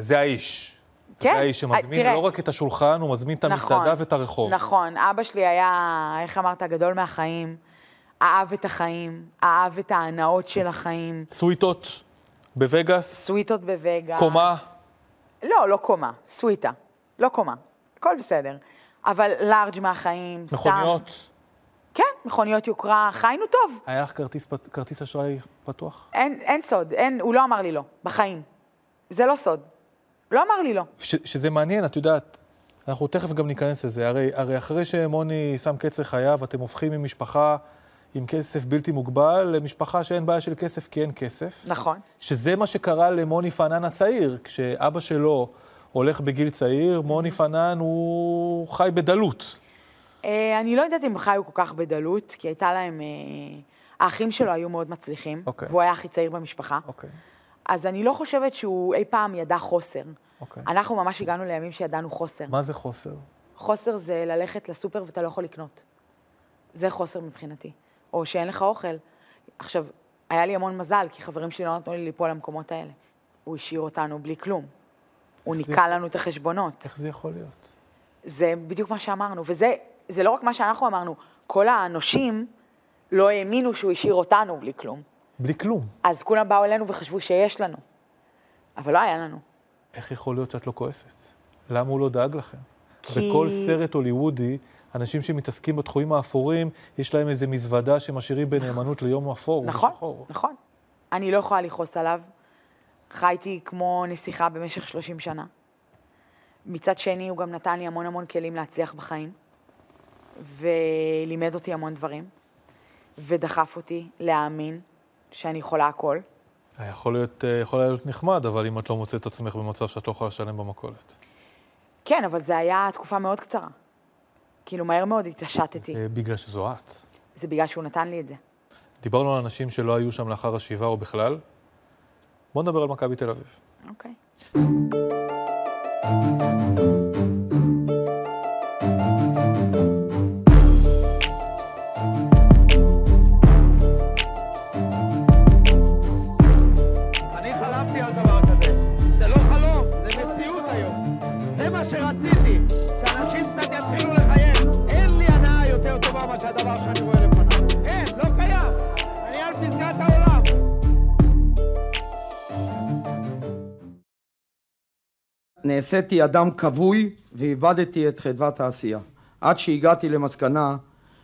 זה האיש. כן, זה האיש שמזמין תראה. לא רק את השולחן, הוא מזמין את המסעדה ואת הרחוב. נכון, אבא שלי היה, איך אמרת, גדול מהחיים. אהב את החיים, אהב את ההנאות של החיים. סוויטות בווגאס, סוויטות בווגאס. קומה. לא, לא קומה, סוויטה. לא קומה. הכל בסדר. אבל לארג' מהחיים, סתם. מכוניות. כן, מכוניות יוקרה, חיינו טוב. היה לך כרטיס, כרטיס אשראי פתוח? אין, אין סוד, אין, הוא לא אמר לי לא, בחיים. זה לא סוד. לא אמר לי לא. ש, שזה מעניין, את יודעת, אנחנו תכף גם ניכנס לזה. הרי, הרי אחרי שמוני שם קץ לחייו, אתם הופכים ממשפחה עם כסף בלתי מוגבל למשפחה שאין בעיה של כסף כי אין כסף. נכון. שזה מה שקרה למוני פנן הצעיר. כשאבא שלו הולך בגיל צעיר, מוני פנן הוא חי בדלות. אה, אני לא יודעת אם חיו כל כך בדלות, כי הייתה להם... אה, האחים שלו היו מאוד מצליחים, אוקיי. והוא היה הכי צעיר במשפחה. אוקיי. אז אני לא חושבת שהוא אי פעם ידע חוסר. אוקיי. אנחנו ממש הגענו לימים שידענו חוסר. מה זה חוסר? חוסר זה ללכת לסופר ואתה לא יכול לקנות. זה חוסר מבחינתי. או שאין לך אוכל. עכשיו, היה לי המון מזל, כי חברים שלי לא נתנו לי ליפול למקומות האלה. הוא השאיר אותנו בלי כלום. הוא איך זה- ניקה לנו את החשבונות. איך זה יכול להיות? זה בדיוק מה שאמרנו, וזה זה לא רק מה שאנחנו אמרנו, כל הנושים לא האמינו שהוא השאיר אותנו בלי כלום. בלי כלום. אז כולם באו אלינו וחשבו שיש לנו, אבל לא היה לנו. איך יכול להיות שאת לא כועסת? למה הוא לא דאג לכם? כי- בכל סרט הוליוודי, אנשים שמתעסקים בתחומים האפורים, יש להם איזו מזוודה שמשאירים בנאמנות ליום אפור נכון. נכון. אני לא יכולה לכעוס עליו. חייתי כמו נסיכה במשך 30 שנה. מצד שני, הוא גם נתן לי המון המון כלים להצליח בחיים, ולימד אותי המון דברים, ודחף אותי להאמין שאני יכולה הכל. יכול להיות, אה, יכול היה להיות נחמד, אבל אם את לא מוצאת את עצמך במצב שאת לא יכולה לשלם במכולת. כן, אבל זה היה תקופה מאוד קצרה. כאילו, מהר מאוד התעשתתי. זה בגלל שזו את. זה בגלל שהוא נתן לי את זה. דיברנו על אנשים שלא היו שם לאחר השבעה או בכלל. בואו נדבר על מכבי תל אביב. אוקיי. לא חלום, זה מציאות היום. זה מה שרציתי, שאנשים קצת יתחילו לחייך. אין לי הנאה יותר טובה מאשר הדבר שאני רואה לפניי. נעשיתי אדם כבוי ואיבדתי את חדוות העשייה. עד שהגעתי למסקנה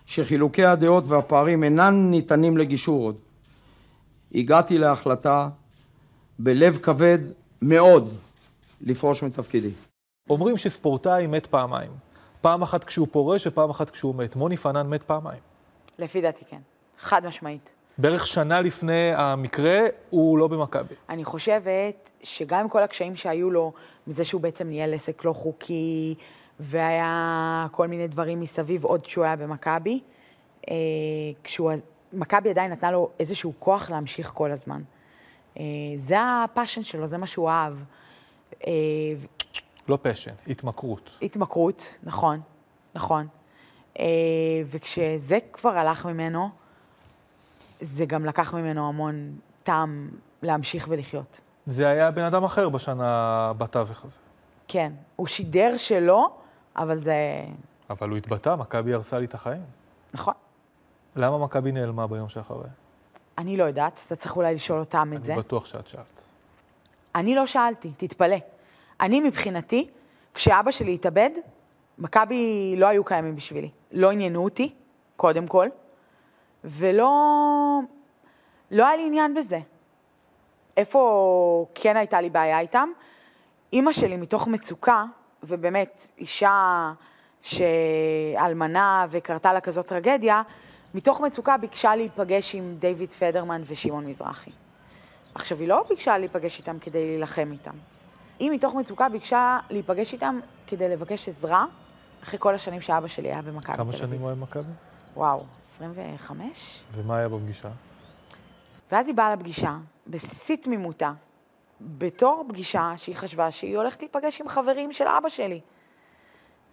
שחילוקי הדעות והפערים אינם ניתנים לגישור עוד. הגעתי להחלטה בלב כבד מאוד לפרוש מתפקידי. אומרים שספורטאי מת פעמיים. פעם אחת כשהוא פורש ופעם אחת כשהוא מת. מוני פנן מת פעמיים. לפי דעתי כן. חד משמעית. בערך שנה לפני המקרה, הוא לא במכבי. אני חושבת שגם עם כל הקשיים שהיו לו, מזה שהוא בעצם ניהל עסק לא חוקי, והיה כל מיני דברים מסביב עוד כשהוא היה במכבי, אה, כשהוא... מכבי עדיין נתנה לו איזשהו כוח להמשיך כל הזמן. אה, זה הפאשן שלו, זה מה שהוא אהב. אה, לא פשן, התמכרות. התמכרות, נכון, נכון. וכשזה כבר הלך ממנו, זה גם לקח ממנו המון טעם להמשיך ולחיות. זה היה בן אדם אחר בשנה בתווך הזה. כן. הוא שידר שלא, אבל זה... אבל הוא התבטא, מכבי הרסה לי את החיים. נכון. למה מכבי נעלמה ביום שאחרי? אני לא יודעת, אתה צריך אולי לשאול אותם את זה. אני בטוח שאת שאלת. אני לא שאלתי, תתפלא. אני מבחינתי, כשאבא שלי התאבד, מכבי לא היו קיימים בשבילי. לא עניינו אותי, קודם כל, ולא... לא היה לי עניין בזה. איפה כן הייתה לי בעיה איתם? אימא שלי מתוך מצוקה, ובאמת, אישה שאלמנה וקרתה לה כזאת טרגדיה, מתוך מצוקה ביקשה להיפגש עם דיוויד פדרמן ושמעון מזרחי. עכשיו, היא לא ביקשה להיפגש איתם כדי להילחם איתם. היא מתוך מצוקה ביקשה להיפגש איתם כדי לבקש עזרה, אחרי כל השנים שאבא שלי היה במכבי תל כמה אביב. שנים הוא היה במכבי? וואו, 25? ומה היה בפגישה? ואז היא באה לפגישה, בשיא תמימותה, בתור פגישה שהיא חשבה שהיא הולכת להיפגש עם חברים של אבא שלי.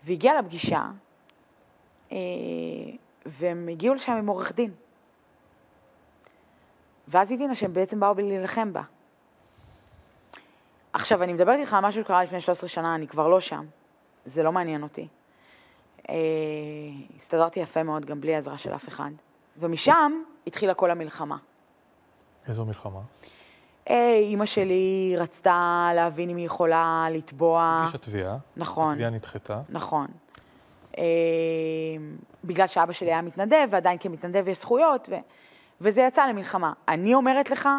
והיא הגיעה לפגישה, אה, והם הגיעו לשם עם עורך דין. ואז הבינה שהם בעצם באו להילחם בה. עכשיו, אני מדברת איתך על משהו שקרה לפני 13 שנה, אני כבר לא שם. זה לא מעניין אותי. אה, הסתדרתי יפה מאוד, גם בלי עזרה של אף אחד. ומשם התחילה כל המלחמה. איזו מלחמה? אה, אימא שלי רצתה להבין אם היא יכולה לתבוע... הגישה תביעה. נכון. התביעה נדחתה. נכון. אה, בגלל שאבא שלי היה מתנדב, ועדיין כמתנדב יש זכויות, ו... וזה יצא למלחמה. אני אומרת לך,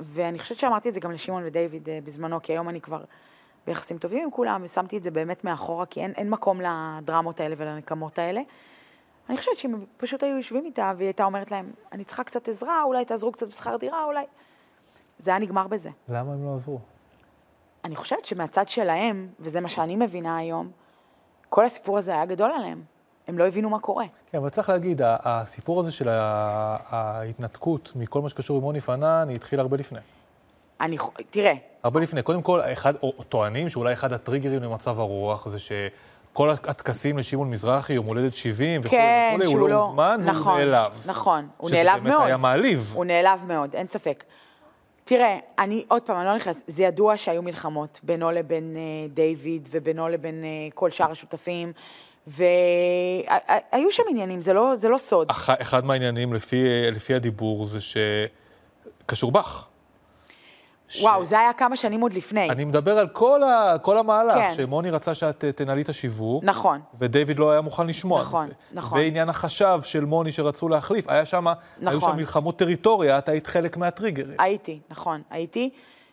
ואני חושבת שאמרתי את זה גם לשמעון ודייוויד אה, בזמנו, כי היום אני כבר ביחסים טובים עם כולם, ושמתי את זה באמת מאחורה, כי אין, אין מקום לדרמות האלה ולנקמות האלה. אני חושבת שאם פשוט היו יושבים איתה, והיא הייתה אומרת להם, אני צריכה קצת עזרה, אולי תעזרו קצת בשכר דירה, אולי... זה היה נגמר בזה. למה הם לא עזרו? אני חושבת שמהצד שלהם, וזה מה שאני מבינה היום, כל הסיפור הזה היה גדול עליהם. הם לא הבינו מה קורה. כן, אבל צריך להגיד, הסיפור הזה של ההתנתקות מכל מה שקשור עם מוני פנן, היא התחילה הרבה לפני. אני, תראה, הרבה לפני. קודם כל, אחד, או, טוענים שאולי אחד הטריגרים למצב הרוח זה שכל הטקסים לשמעון מזרחי, יום הולדת 70 וכולי כן, וכולי, הוא לא לא... הוזמן והוא נכון, נעלב. נכון, הוא נעלב מאוד. שזה באמת היה מעליב. הוא נעלב מאוד, אין ספק. תראה, אני, עוד פעם, אני לא נכנסת, זה ידוע שהיו מלחמות בינו לבין אה, דיוויד ובינו לבין אה, כל שאר השותפים, והיו שם עניינים, זה לא, זה לא סוד. אח, אחד מהעניינים, לפי, לפי הדיבור, זה שקשור בך. וואו, זה היה כמה שנים עוד לפני. אני מדבר על כל, ה, כל המהלך, כן. שמוני רצה שאת אה, תנהלי את השיווק. נכון. ודייוויד לא היה מוכן לשמוע נכון, זה. נכון. ועניין החשב של מוני שרצו להחליף, היה שם, היו נכון. שם מלחמות טריטוריה, את היית חלק מהטריגרים. הייתי, נכון, הייתי.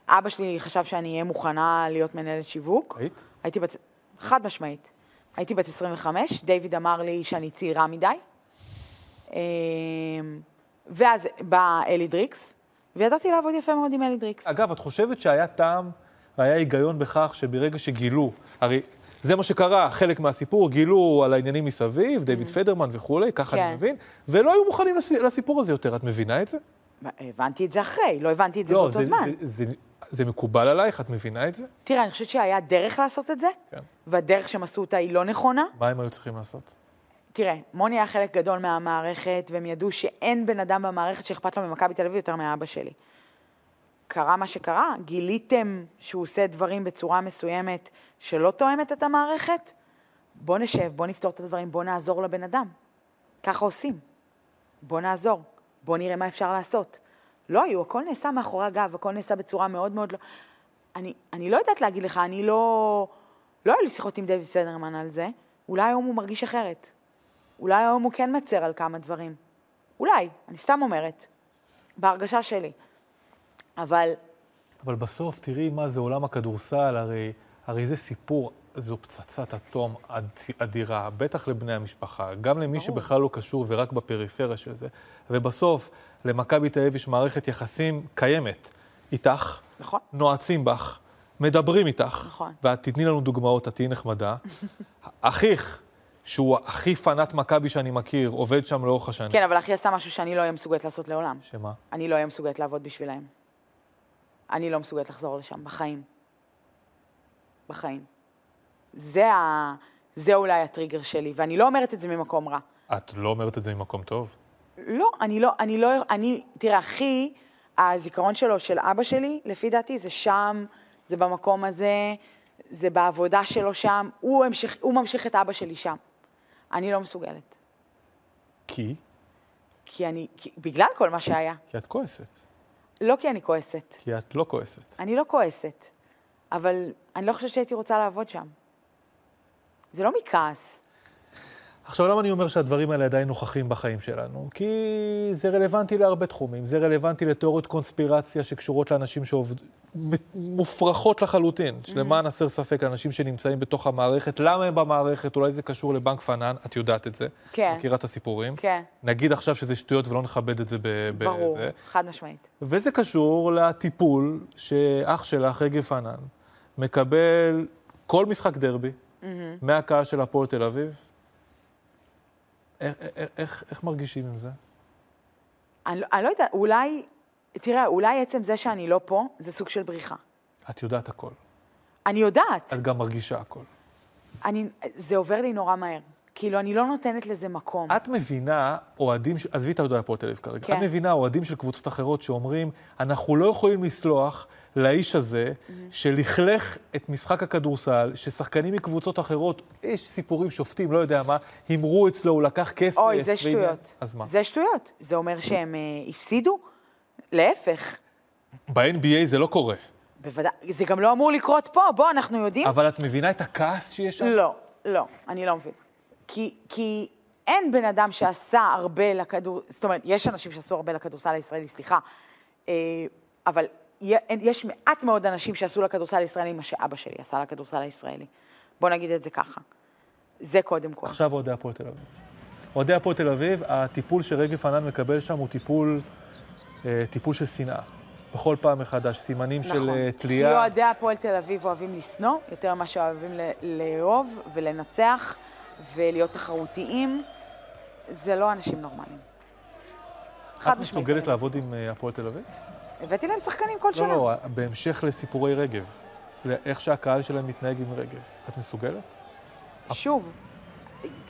אבא שלי חשב שאני אהיה מוכנה להיות מנהלת שיווק. היית? הייתי בת... חד משמעית. הייתי בת 25, דיוויד אמר לי שאני צעירה מדי. אמ, ואז בא אלי דריקס, וידעתי לעבוד יפה מאוד עם אלי דריקס. אגב, את חושבת שהיה טעם והיה היגיון בכך שברגע שגילו, הרי זה מה שקרה, חלק מהסיפור, גילו על העניינים מסביב, דיוויד פדרמן וכולי, ככה Mm. כן. אני מבין, ולא היו מוכנים לס- לסיפור הזה יותר, את מבינה את זה? הבנתי את זה אחרי, לא הבנתי את זה באותו זה, זמן. זה, זה, זה מקובל עלייך, את מבינה את זה? תראה, אני חושבת שהיה דרך לעשות את זה, כן. והדרך שהם עשו אותה היא לא נכונה. מה הם היו צריכים לעשות? תראה, מוני היה חלק גדול מהמערכת, והם ידעו שאין בן אדם במערכת שאכפת לו ממכבי תל אביב יותר מאבא שלי. קרה מה שקרה, גיליתם שהוא עושה דברים בצורה מסוימת שלא תואמת את המערכת? בוא נשב, בוא נפתור את הדברים, בוא נעזור לבן אדם. ככה עושים. בוא נעזור, בוא נראה מה אפשר לעשות. לא היו, הכל נעשה מאחורי הגב, הכל נעשה בצורה מאוד מאוד לא... אני, אני לא יודעת להגיד לך, אני לא... לא היו לי שיחות עם דויד פדרמן על זה, אולי היום הוא מרגיש אחרת. אולי היום הוא כן מצר על כמה דברים. אולי, אני סתם אומרת. בהרגשה שלי. אבל אבל בסוף, תראי מה זה עולם הכדורסל, הרי, הרי זה סיפור, זו פצצת אטום אד, אדירה, בטח לבני המשפחה, גם למי שבכלל לא קשור ורק בפריפריה של זה. ובסוף, למכבי תל אביב יש מערכת יחסים קיימת איתך, נכון. נועצים בך, מדברים איתך, נכון. ואת תתני לנו דוגמאות, את תהיי נחמדה. אחיך, שהוא הכי פנאט מכבי שאני מכיר, עובד שם לאורך השנים. כן, אבל אחי עשה משהו שאני לא אהיה מסוגלת לעשות לעולם. שמה? אני לא אהיה מסוגלת לעבוד בשבילהם. אני לא מסוגלת לחזור לשם, בחיים. בחיים. זה, ה... זה אולי הטריגר שלי, ואני לא אומרת את זה ממקום רע. את לא אומרת את זה ממקום טוב? לא, אני לא, אני לא, אני, תראה, אחי, הזיכרון שלו, של אבא שלי, לפי דעתי, זה שם, זה במקום הזה, זה בעבודה שלו שם, הוא, המשיך, הוא ממשיך את אבא שלי שם. אני לא מסוגלת. כי? כי אני, כי, בגלל כל מה שהיה. כי את כועסת. לא כי אני כועסת. כי את לא כועסת. אני לא כועסת, אבל אני לא חושבת שהייתי רוצה לעבוד שם. זה לא מכעס. עכשיו, למה אני אומר שהדברים האלה עדיין נוכחים בחיים שלנו? כי זה רלוונטי להרבה תחומים. זה רלוונטי לתיאוריות קונספירציה שקשורות לאנשים שעובד... מופרכות לחלוטין, שלמען הסר ספק, לאנשים שנמצאים בתוך המערכת. למה הם במערכת? אולי זה קשור לבנק פנן, את יודעת את זה. כן. מכירה את הסיפורים. כן. נגיד עכשיו שזה שטויות ולא נכבד את זה ב... ברור, בזה. חד משמעית. וזה קשור לטיפול שאח שלך, רגב פנן, מקבל כל משחק דרבי מהקהל של הפועל תל אביב. איך, איך, איך, איך מרגישים עם זה? אני, לא- אני לא יודעת, אולי, תראה, אולי עצם זה שאני לא פה, זה סוג של בריחה. את יודעת הכל. אני יודעת, את גם מרגישה הכל. אני, זה עובר לי נורא מהר. כאילו, אני לא נותנת לזה מקום. את מבינה אוהדים, עזבי את אוהדי הפועל תל אביב כרגע, כן. את מבינה אוהדים של קבוצות אחרות שאומרים, אנחנו לא יכולים לסלוח לאיש הזה, שלכלך את משחק הכדורסל, ששחקנים מקבוצות אחרות, יש סיפורים, שופטים, לא יודע מה, הימרו אצלו, הוא לקח כסף. אוי, זה שטויות. אז מה? זה שטויות. זה אומר שהם uh, הפסידו? להפך. ב-NBA זה לא קורה. בוודאי, זה גם לא אמור לקרות פה, בוא, אנחנו יודעים. אבל את מבינה את הכעס שיש שם? לא, לא, אני לא מבינה. כי, כי אין בן אדם שעשה הרבה לכדור... זאת אומרת, יש אנשים שעשו הרבה לכדורסל הישראלי, סליחה, אה, אבל יש מעט מאוד אנשים שעשו לכדורסל הישראלי מה שאבא שלי עשה לכדורסל הישראלי. בוא נגיד את זה ככה. זה קודם כל. עכשיו אוהדי הפועל תל אביב. אוהדי הפועל תל אביב, הטיפול שרגב פנן מקבל שם הוא טיפול, טיפול של שנאה. בכל פעם מחדש, סימנים של אה, כי תלייה. אוהדי הפועל תל אביב אוהבים לשנוא יותר ממה שאוהבים לאהוב ולנצח ולהיות תחרותיים. זה לא אנשים נורמליים. חד את. מסוגלת לעבוד עם אה, הפועל תל אביב? הבאתי להם שחקנים כל שנה. לא, לא, בהמשך לסיפורי רגב. לאיך שהקהל שלהם מתנהג עם רגב. את מסוגלת? שוב,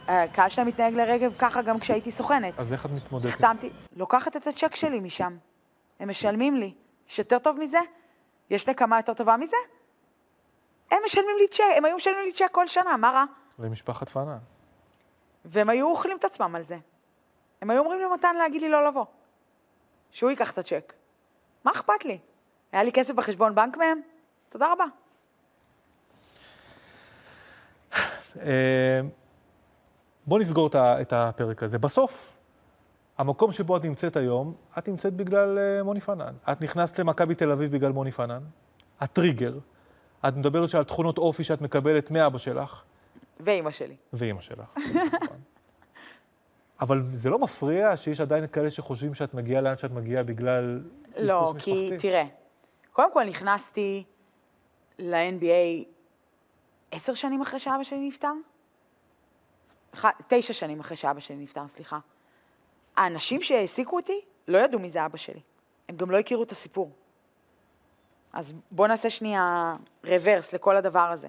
הקהל שלהם מתנהג לרגב ככה גם כשהייתי סוכנת. אז איך את מתמודדת? החתמתי, לוקחת את הצ'ק שלי משם. הם משלמים לי. יש יותר טוב מזה? יש נקמה יותר טובה מזה? הם משלמים לי צ'ק, הם היו משלמים לי צ'ק כל שנה, מה רע? למשפחת פנן. והם היו אוכלים את עצמם על זה. הם היו אומרים למתן להגיד לי לא לבוא. שהוא ייקח את הצ'ק. מה אכפת לי? היה לי כסף בחשבון בנק מהם? תודה רבה. בוא נסגור את הפרק הזה. בסוף, המקום שבו את נמצאת היום, את נמצאת בגלל אה, מוני פנן. את נכנסת למכבי תל אביב בגלל מוני פנן. הטריגר. את מדברת שעל תכונות אופי שאת מקבלת מאבא שלך ואימא שלי. ואימא שלך. אבל זה לא מפריע שיש עדיין כאלה שחושבים שאת מגיעה לאן שאת מגיעה בגלל לא, כי משפחתי? תראה, קודם כל נכנסתי ל-NBA עשר שנים אחרי שאבא שלי נפטר? תשע שנים אחרי שאבא שלי נפטר, סליחה. האנשים שהעסיקו אותי לא ידעו מי זה אבא שלי. הם גם לא הכירו את הסיפור. אז בואו נעשה שנייה רוורס לכל הדבר הזה.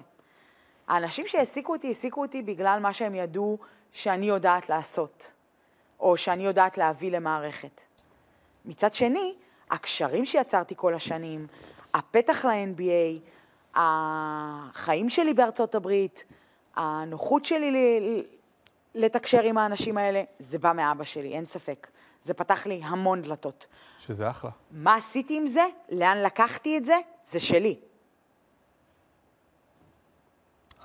האנשים שהעסיקו אותי, העסיקו אותי בגלל מה שהם ידעו שאני יודעת לעשות, או שאני יודעת להביא למערכת. מצד שני, הקשרים שיצרתי כל השנים, הפתח ל-NBA, החיים שלי בארצות הברית, הנוחות שלי לתקשר עם האנשים האלה, זה בא מאבא שלי, אין ספק. זה פתח לי המון דלתות. שזה אחלה. מה עשיתי עם זה? לאן לקחתי את זה? זה שלי.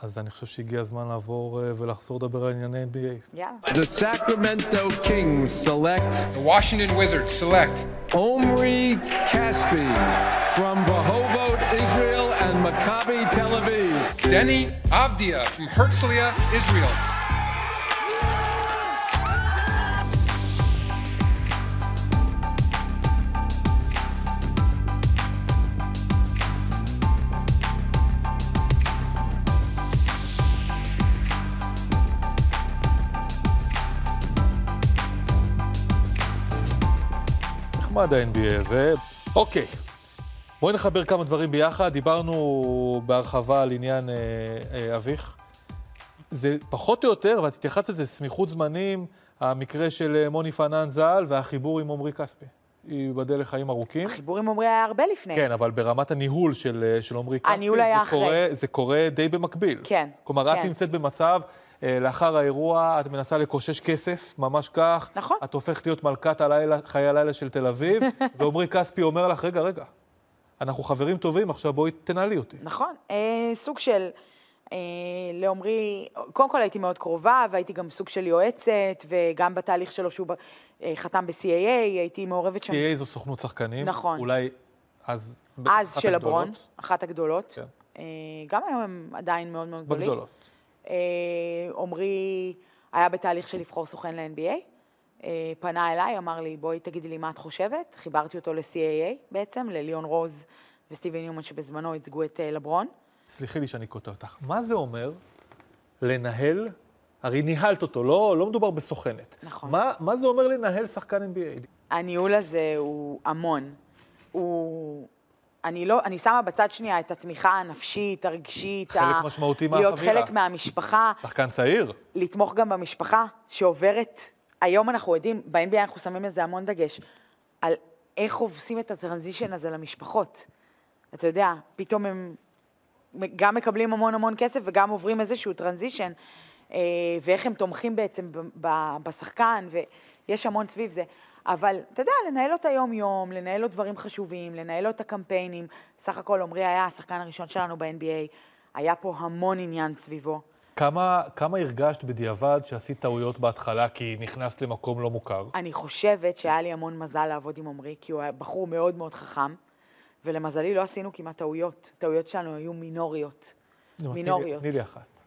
אז אני חושב שהגיע הזמן לעבור אה, ולחזור לדבר על ענייני NBA. יאללה. The Sacramento Kings select The Washington Wizards select Omri Caspi from Rehovot, Israel, and Maccabi Tel Aviv. Denny Avdia from Herzliya, Israel. נחמד ה-NBA הזה. אוקיי, בואי נחבר כמה דברים ביחד. דיברנו בהרחבה על עניין אה, אה, אביך. זה פחות או יותר, ואת התייחסת לזה, סמיכות זמנים, המקרה של אה, מוני פנן ז"ל והחיבור עם עמרי כספי. ייבדל לחיים ארוכים. החיבור עם עמרי היה הרבה לפני. כן, אבל ברמת הניהול של, של עמרי כספי, הניהול היה זה, אחרי. קורה, זה קורה די במקביל. כן, כלומר, את כן. נמצאת במצב, אה, לאחר האירוע, את מנסה לקושש כסף, ממש כך. נכון. את הופכת להיות מלכת הלילה, חיי הלילה של תל אביב, ועמרי כספי אומר לך, רגע, רגע, אנחנו חברים טובים, עכשיו בואי תנהלי אותי. נכון, אה, סוג של, אה, לעומרי, קודם כל הייתי מאוד קרובה, והייתי גם סוג של יועצת, וגם בתהליך שלו שהוא אה, חתם ב-CAA, הייתי מעורבת שם. CA זו סוכנות שחקנים. נכון. אולי אז... אז של. לברון, אחת הגדולות. כן. אה, גם היום הם עדיין מאוד מאוד גדולים. בגדולות. אה, עמרי היה בתהליך של לבחור סוכן ל-NBA, אה, פנה אליי, אמר לי, בואי תגידי לי מה את חושבת. חיברתי אותו ל-CAA בעצם, לליאון רוז וסטיבן ניומן שבזמנו ייצגו את אה, לברון. סלחי לי שאני קוטע אותך. מה זה אומר לנהל, הרי ניהלת אותו, לא, לא מדובר בסוכנת. נכון. מה, מה זה אומר לנהל שחקן NBA? הניהול הזה הוא המון. הוא... אני לא, אני שמה בצד שנייה את התמיכה הנפשית, הרגשית, חלק ה- משמעותי להיות מהחבילה. חלק מהמשפחה, שחקן צעיר? לתמוך גם במשפחה שעוברת, היום אנחנו יודעים, ב-NBA אנחנו שמים לזה המון דגש, על איך עושים את הטרנזישן הזה למשפחות. אתה יודע, פתאום הם גם מקבלים המון המון כסף וגם עוברים איזשהו טרנזישן, אה, ואיך הם תומכים בעצם בשחקן, ויש המון סביב זה. אבל אתה יודע, לנהל לו את היום-יום, לנהל לו דברים חשובים, לנהל לו את הקמפיינים. סך הכל עמרי היה השחקן הראשון שלנו ב-NBA, היה פה המון עניין סביבו. כמה, כמה הרגשת בדיעבד שעשית טעויות בהתחלה כי נכנסת למקום לא מוכר? אני חושבת שהיה לי המון מזל לעבוד עם עמרי, כי הוא היה בחור מאוד מאוד חכם, ולמזלי לא עשינו כמעט טעויות. הטעויות שלנו היו מינוריות. מינוריות. תני לי אחת.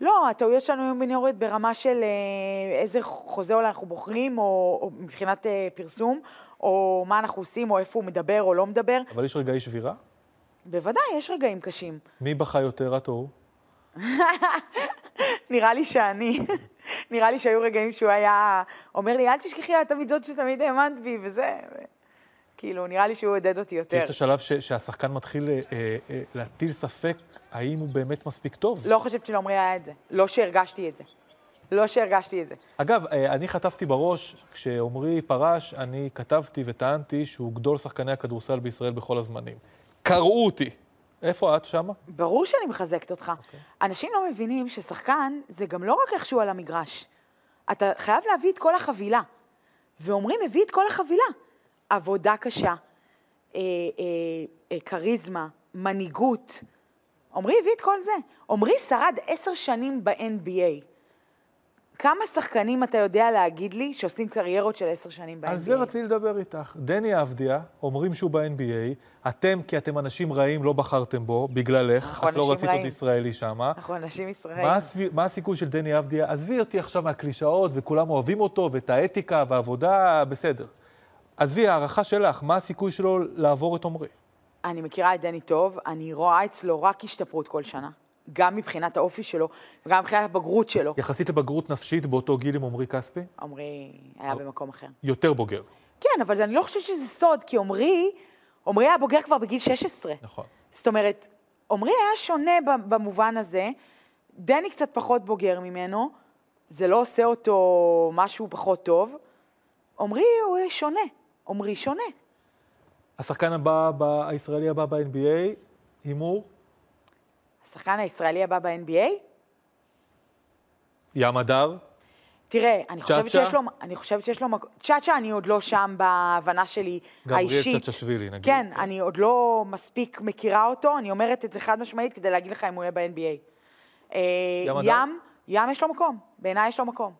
לא, הטעויות שלנו היו מינוריות ברמה של אה, איזה חוזה אולי אנחנו בוחרים, או, או מבחינת אה, פרסום, או מה אנחנו עושים, או איפה הוא מדבר או לא מדבר. אבל יש רגעי שבירה? בוודאי, יש רגעים קשים. מי בכה יותר, את או הוא? נראה לי שאני, נראה לי שהיו רגעים שהוא היה אומר לי, אל תשכחי, את תמיד זאת שתמיד האמנת בי, וזה. כאילו, נראה לי שהוא עודד אותי יותר. יש את השלב ש, שהשחקן מתחיל אה, אה, להטיל ספק האם הוא באמת מספיק טוב. לא חושבת שלעמרי היה את זה. לא שהרגשתי את זה. לא שהרגשתי את זה. אגב, אה, אני חטפתי בראש, כשעמרי פרש, אני כתבתי וטענתי שהוא גדול שחקני הכדורסל בישראל בכל הזמנים. קראו אותי. איפה את שמה? ברור שאני מחזקת אותך. אוקיי. אנשים לא מבינים ששחקן זה גם לא רק איכשהו על המגרש. אתה חייב להביא את כל החבילה. ועומרי מביא את כל החבילה. עבודה קשה, אה, אה, אה, כריזמה, מנהיגות. עמרי הביא את כל זה. עמרי שרד עשר שנים ב-NBA. כמה שחקנים אתה יודע להגיד לי שעושים קריירות של עשר שנים ב-NBA? על זה רציתי לדבר איתך. דני אבדיה, אומרים שהוא ב-NBA, אתם, כי אתם אנשים רעים, לא בחרתם בו, בגללך, אנחנו את לא רצית. עוד ישראלי שמה. אנחנו אנשים ישראלים. מה, הסבי... מה הסיכוי של דני אבדיה? עזבי אותי עכשיו מהקלישאות, וכולם אוהבים אותו, ואת האתיקה והעבודה, בסדר. עזבי, הערכה שלך, מה הסיכוי שלו לעבור את עמרי? אני מכירה את דני טוב, אני רואה אצלו רק השתפרות כל שנה. גם מבחינת האופי שלו, וגם מבחינת הבגרות שלו. יחסית לבגרות נפשית באותו גיל עם עמרי כספי? עמרי היה במקום אחר. יותר בוגר. כן, אבל אני לא חושבת שזה סוד, כי עמרי, עמרי היה בוגר כבר בגיל 16. נכון. זאת אומרת, עמרי היה שונה במובן הזה, דני קצת פחות בוגר ממנו, זה לא עושה אותו משהו פחות טוב. עמרי הוא שונה, עמרי שונה. השחקן הבא, ב... הישראלי הבא ב-NBA, הימור, השחקן הישראלי הבא ב-NBA, ים הדר. תראה, אני חושבת? שיש לו, אני חושבת שיש לו מקום, צ'אצ'ה אני עוד לא שם בהבנה שלי גבריאל האישית. צ'צ'שווילי, נגיד. כן, אני עוד לא מספיק מכירה אותו, אני אומרת את זה חד משמעית כדי להגיד לך אם הוא יהיה ב-NBA. אה, ים? ים, ים יש לו מקום, בעיניי יש לו מקום.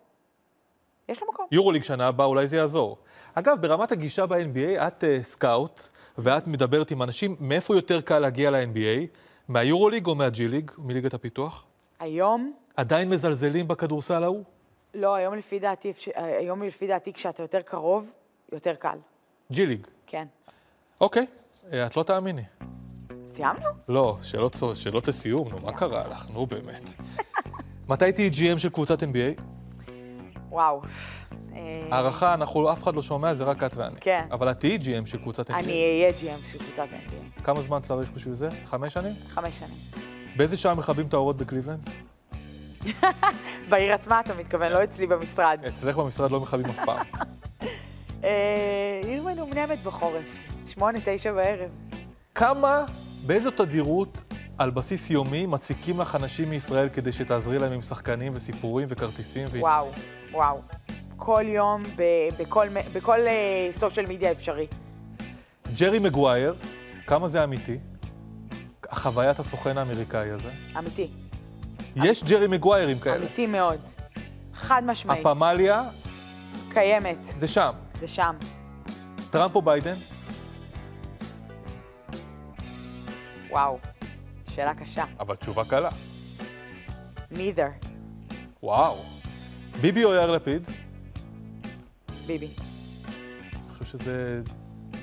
יש לו מקום. יורוליג שנה הבאה, אולי זה יעזור. אגב, ברמת הגישה ב-NBA, את uh, סקאוט, ואת מדברת עם אנשים, מאיפה יותר קל להגיע ל-NBA? מהיורוליג או מהג'י ליג, מליגת הפיתוח? היום, עדיין מזלזלים בכדורסל ההוא? לא, היום לפי דעתי, אפשר- היום לפי דעתי כשאתה יותר קרוב, יותר קל. ג'י ליג. כן. אוקיי, אה, את לא תאמיני. סיימנו? לא, שאלות, שאלות לסיום, נו, מה קרה לך? נו, באמת. מתי תהיי GM של קבוצת NBA? וואו. אה, הערכה, אנחנו, אף אחד לא שומע, זה רק את ואני. כן. אבל את תהיי GM של קבוצת NBA. אני אהיה GM של קבוצת NBA. כמה זמן צריך בשביל זה? חמש שנים? חמש שנים. באיזה שעה מכבים את האורות בקליבלנד? בעיר עצמה אתה מתכוון, לא אצלי במשרד. אצלך במשרד לא מכבים אף פעם. אה, עיר מנומנמת בחורף, שמונה, תשע בערב. כמה, באיזו תדירות על בסיס יומי מציקים לך אנשים מישראל כדי שתעזרי להם עם שחקנים וסיפורים וכרטיסים? ו... וואו, וואו. כל יום, ב- בכל, בכל social media אפשרי. ג'רי מגווייר, כמה זה אמיתי? חוויית הסוכן האמריקאי הזה. אמיתי. יש ג'רי מגוויירים כאלה. אמיתי מאוד. חד משמעית. הפמליה קיימת. זה שם. זה שם. טראמפ או ביידן? וואו. שאלה קשה. אבל תשובה קלה. neither. וואו. ביבי או יאיר לפיד? ביבי. אני חושב שזו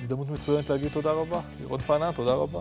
הזדמנות מצוינת להגיד תודה רבה. לירון פנן, תודה רבה.